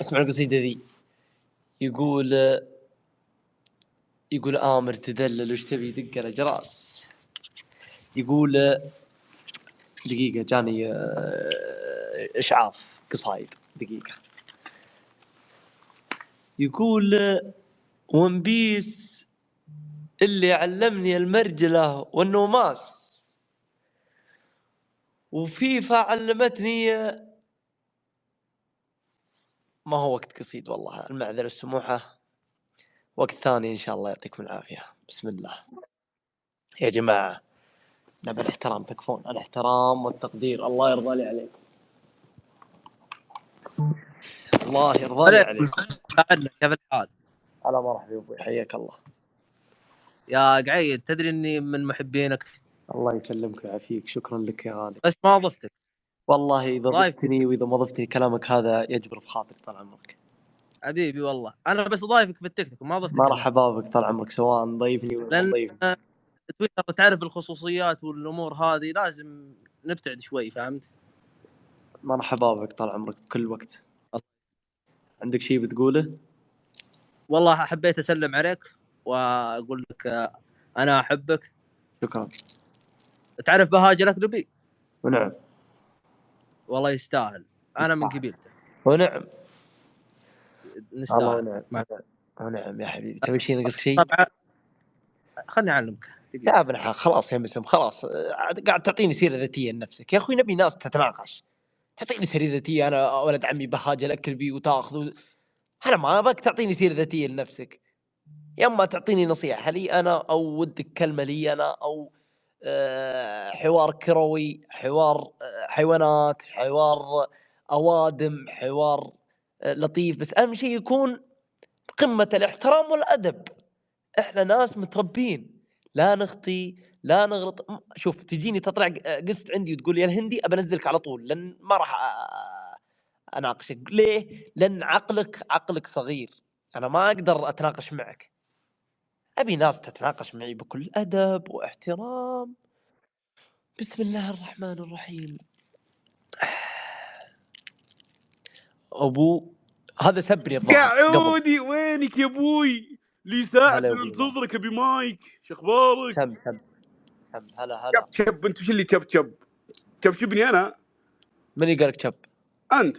أسمع القصيدة ذي. يقول يقول آمر تدلل وش تبي دق الأجراس يقول دقيقة جاني إشعاف قصايد. دقيقة. يقول ون بيس اللي علمني المرجلة والنوماس. وفيفا علمتني ما هو وقت قصيد والله المعذرة السموحة وقت ثاني إن شاء الله يعطيكم العافية. بسم الله. يا جماعة نبي الاحترام تكفون. الاحترام والتقدير. الله يرضى لي عليكم. الله يرضى لي عليكم. كيف الحال؟ على مرحبا يا أبوي حياك الله. يا قعيد تدري إني من محبينك. الله يسلمك ويعافيك. شكرا لك يا غالي. بس ما ضفتك. والله إذا. ضفتني وإذا ما ضفتني كلامك هذا يجبر بخاطري طال عمرك. حبيبي والله. أنا بس ضايفك في التيك توك ما ضفتك مرحبا بك طال عمرك سواء ضيفني ولا ضيفني. تويتر تعرف الخصوصيات والأمور هذه لازم نبتعد شوي فهمت؟ مرحبا بك طال عمرك بكل وقت. عندك شيء بتقوله؟ والله حبيت أسلم عليك وأقول لك أنا أحبك. شكرا. تعرف بهاج الاكلبي ونعم والله يستاهل. أنا من قبيلته. ونعم. نستاهل. ونعم. ونعم يا حبيبي. تبي شيء نقص شيء؟ طبعا خلني أعلمك. يا ابن الحلال خلاص يا مسلم خلاص. قاعد تعطيني سيرة ذاتية لنفسك. يا أخوي نبي ناس تتناقش. تعطيني سيرة ذاتية. أنا ولد عمي بهاج الاكلبي وتأخذ و... أنا ما أبغاك تعطيني سيرة ذاتية لنفسك. يا أما تعطيني نصيحة لي أنا أو ودك كلمة لي أنا أو آه، حوار كروي حوار حيوانات حوار أوادم حوار آه، لطيف بس أهم شيء يكون قمة الاحترام والأدب. إحنا ناس متربين لا نخطي لا نغلط. شوف تجيني تطلع ق- قست عندي وتقول يا الهندي أبنزلك على طول لأن ما راح أ- أناقشك. ليه؟ لأن عقلك عقلك صغير. أنا ما أقدر أتناقش معك. أبي ناس تتناقش معي بكل أدب واحترام. بسم الله الرحمن الرحيم. ابو هذا سبني الظاهر قبل. قعودي وينك يا أبوي؟ لي ساعة. ننتظرك بمايك. شو أخبارك؟ سب سب سب هلا هلا. شب شب أنت وش اللي شب شب؟ شبشبني أنا؟ من يقالك شب أنت.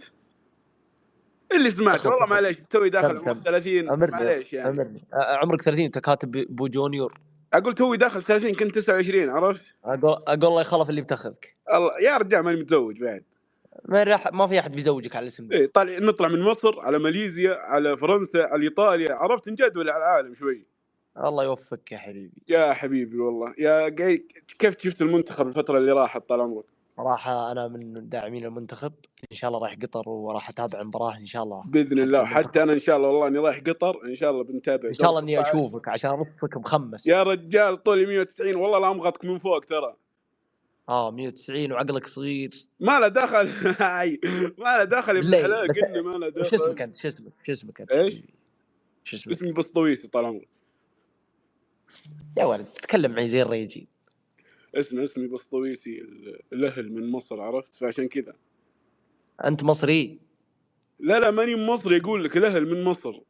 اللي سمعت والله. معليش توي داخل تم- عمر تم. 30 أمرني معليش يعني. أمرني. عمرك 30 أنت كاتب بو جونيور. أقول توي داخل 30 كنت 29 عرفت؟ أقول أقول الله يخلف اللي بتاخذك. الله يا رجال ماني متزوج بعد. ما راح ما في أحد بيزوجك على الاسم. ده إيه طالع نطلع من مصر على ماليزيا على فرنسا على إيطاليا عرفت؟ نجدول على العالم شوي. الله يوفقك يا حبيبي. يا حبيبي والله يا كيف شفت المنتخب الفترة اللي راحت طال عمرك؟ صراحة أنا من داعمين المنتخب إن شاء الله رايح قطر وراح أتابع المباراه إن شاء الله بإذن الله المنتخب. حتى أنا إن شاء الله والله إني رايح قطر إن شاء الله بنتابع إن شاء الله إني 16. أشوفك عشان ارصك مخمس يا رجال طولي 190 والله لا أمغطك من فوق ترى آه 190 وعقلك صغير ما له دخل ما له دخل يا ابن. الحلال قلنا ما له دخل اسمك أنت؟ شو اسمك؟ شو اسمك أنت؟ إيش؟ حبيبي؟ شو اسمك؟ اسمي بسطويسي طال عمرك يا ولد تتكلم معي زي الريجي اسمه اسمي بسطويسي ال- الأهل من مصر عرفت؟ فعشان كذا أنت مصري؟ لا لا ماني من مصر يقول لك الأهل من مصر.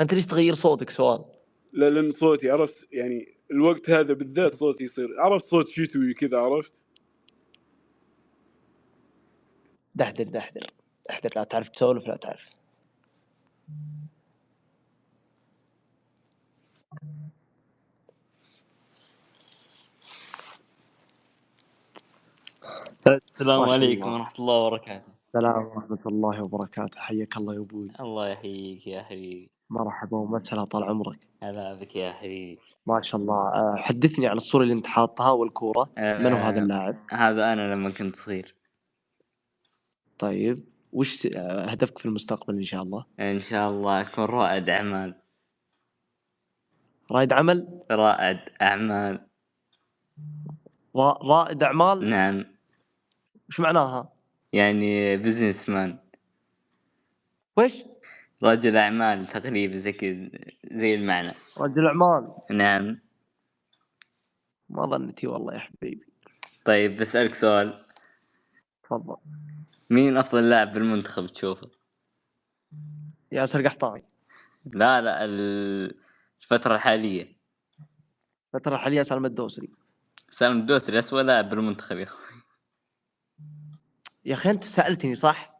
أنت ليش تغير صوتك سؤال؟ لا لأن صوتي عرفت؟ يعني الوقت هذا بالذات صوتي يصير عرفت صوت شتوي كذا عرفت؟ دحدر دحدر دحدر لا تعرف تسولف لا تعرف. السلام عليكم. ورحمة الله وبركاته. السلام ورحمة الله وبركاته. حياك الله يا أبوي. الله يحييك يا حبيبي. مرحبا ومسهلا طال عمرك؟ هلا بك يا حبيبي. ما شاء الله. آه، حدثني عن الصورة اللي أنت حاطها والكورة. من هو هذا آه، اللاعب؟ هذا أنا لما كنت صغير. طيب وش آه، هدفك في المستقبل إن شاء الله؟ إن شاء الله أكون رائد أعمال. رائد عمل؟ رائد أعمال. را- رائد أعمال؟ نعم. وش معناها؟ يعني بزنس مان وش؟ رجل أعمال تقريبا زي كذا زي المعنى. رجل أعمال. نعم. ما ظنتي والله يا حبيبي. طيب بسألك سؤال. تفضل. مين أفضل لاعب بالمنتخب تشوفه؟ ياسر قحطاني. لا لا ال- الفترة الحالية. الفترة الحالية سالم الدوسري. سالم الدوسري أسوأ لاعب بالمنتخب يا أخوي. يا أخي أنت سألتني صح؟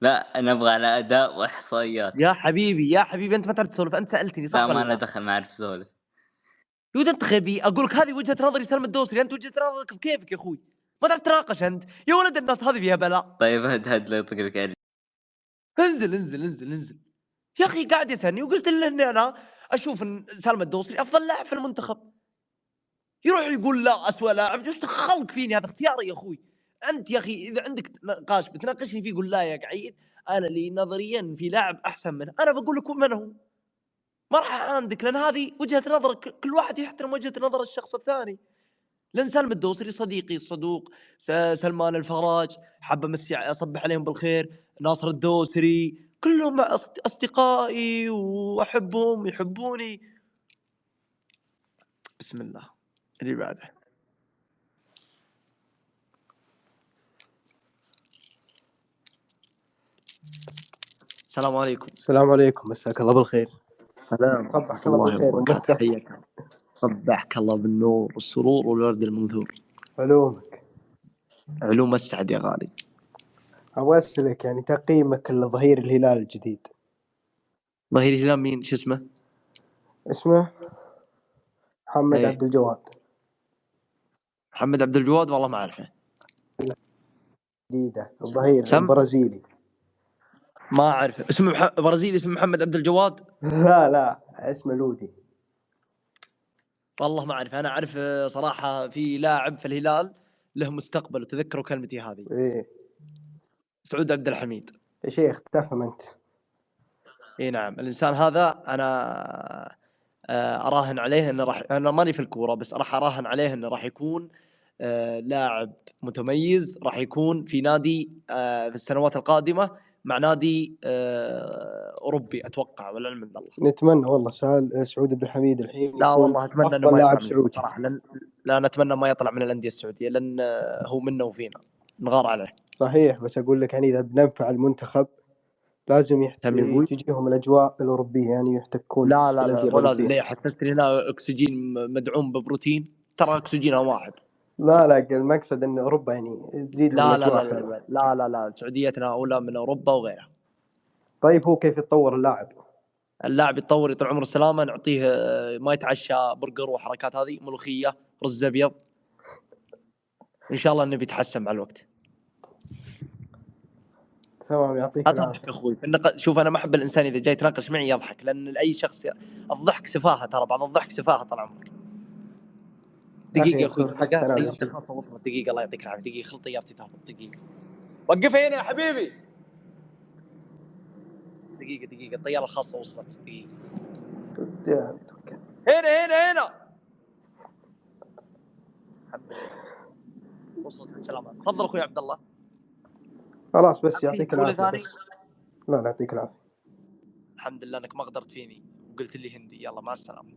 لا أنا أبغى على أداء وإحصائيات. يا حبيبي يا حبيبي أنت ما تعرف تسولف أنت سألتني صح لا ما لا؟ دخل ما أعرف سولف يود أنت غبي. أقول لك هذه وجهة نظري سالم الدوسري أنت وجهة نظرك بكيفك يا أخوي؟ ما تعرف تناقش أنت. يا ولد الناس هذه فيها بلاء. طيب هد هد لا يطق لك علي. انزل انزل انزل انزل. يا أخي قاعد يسألني وقلت له إني أنا أشوف إن سالم الدوسري أفضل لاعب في المنتخب. يروح يقول لا اسوء لاعب. إيش دخلك فيني؟ هذا اختياري يا أخوي. أنت يا أخي إذا عندك نقاش بتناقشني فيه قول لا يا قعيد أنا لي نظريا في لاعب أحسن منه. أنا بقول لكم من هو؟ ما راح أعاندك لأن هذه وجهة نظر ك- كل واحد يحترم وجهة نظر الشخص الثاني. لأن سالم الدوسري صديقي الصدوق سلمان الفراج حاب أمسي أصبح عليهم بالخير ناصر الدوسري كلهم أصدقائي وأحبهم يحبوني. بسم الله. اللي بعده. السلام عليكم. السلام عليكم مساك الله بالخير. سلام. صبحك الله بالخير وبركاته ومساك حياك الله. صبحك الله بالنور والسرور والورد المنثور. علومك. علوم السعد يا غالي. أبغى أسألك يعني تقييمك لظهير الهلال الجديد. ظهير الهلال مين؟ شو اسمه؟ اسمه؟ محمد إيه. عبد الجواد. محمد عبد الجواد؟ والله ما أعرفه. جديدة الظهير؟ البرازيلي. ما اعرفه اسمه مح... برازيلي اسمه محمد عبد الجواد؟ لا لا اسمه لودي. والله ما أعرف. أنا أعرف آه، صراحة في لاعب في الهلال له مستقبل وتذكروا كلمتي هذه. إيه. سعود عبد الحميد. يا شيخ تفهم أنت. إي نعم. الإنسان هذا أنا آه، أراهن عليه إنه راح أنا ماني في الكورة بس راح أراهن عليه إنه راح يكون آه، لاعب متميز راح يكون في نادي في السنوات القادمة مع نادي آه، أوروبي أتوقع والعلم عند الله. نتمنى والله سال سعود عبد الحميد الحين لا والله أتمنى إنه ما لاعب سعودي. صراحة لأن لا نتمنى ما يطلع من الأندية السعودية لأن آه، هو منا وفينا نغار عليه. صحيح بس أقول لك يعني إذا بننفع المنتخب لازم يحت... تم يقول؟ تجيهم الأجواء الأوروبية يعني يحتكون لا لا لا لازم. الأوروبية. ليه؟ حسستني هنا أكسجين مدعوم ببروتين ترى اكسجينها واحد. لا لا المقصد إن أوروبا يعني تزيد لا لا لا لا. لا لا لا سعوديتنا أولى من أوروبا وغيرها. طيب هو كيف يتطور اللاعب؟ اللاعب يتطور يطول عمره السلامه نعطيه ما يتعشى برجر وحركات هذه ملوخية رز أبيض. إن شاء الله إنه بيتحسن مع الوقت. تمام يعطيك العافية. أخوي النق- شوف أنا ما أحب الإنسان إذا جاي يتناقش معي يضحك لأن أي شخص الضحك سفاهة ترى بعض الضحك سفاهة طال عمرك. دقيقة يا أخوي حاجة دقيقة الله يعطيك العافية دقيقة خل طيارتي تهبط دقيقة. وقفها هنا يا حبيبي. دقيقة دقيقة الطيارة الخاصة وصلت دقيقة. هنا هنا هنا. الحمد لله. وصلت بالسلامه تفضل أخوي عبد الله. خلاص بس يعطيك العافية لا لا يعطيك العافية. الحمد لله إنك ما غدرت فيني وقلت لي هندي. يلا مع السلامة.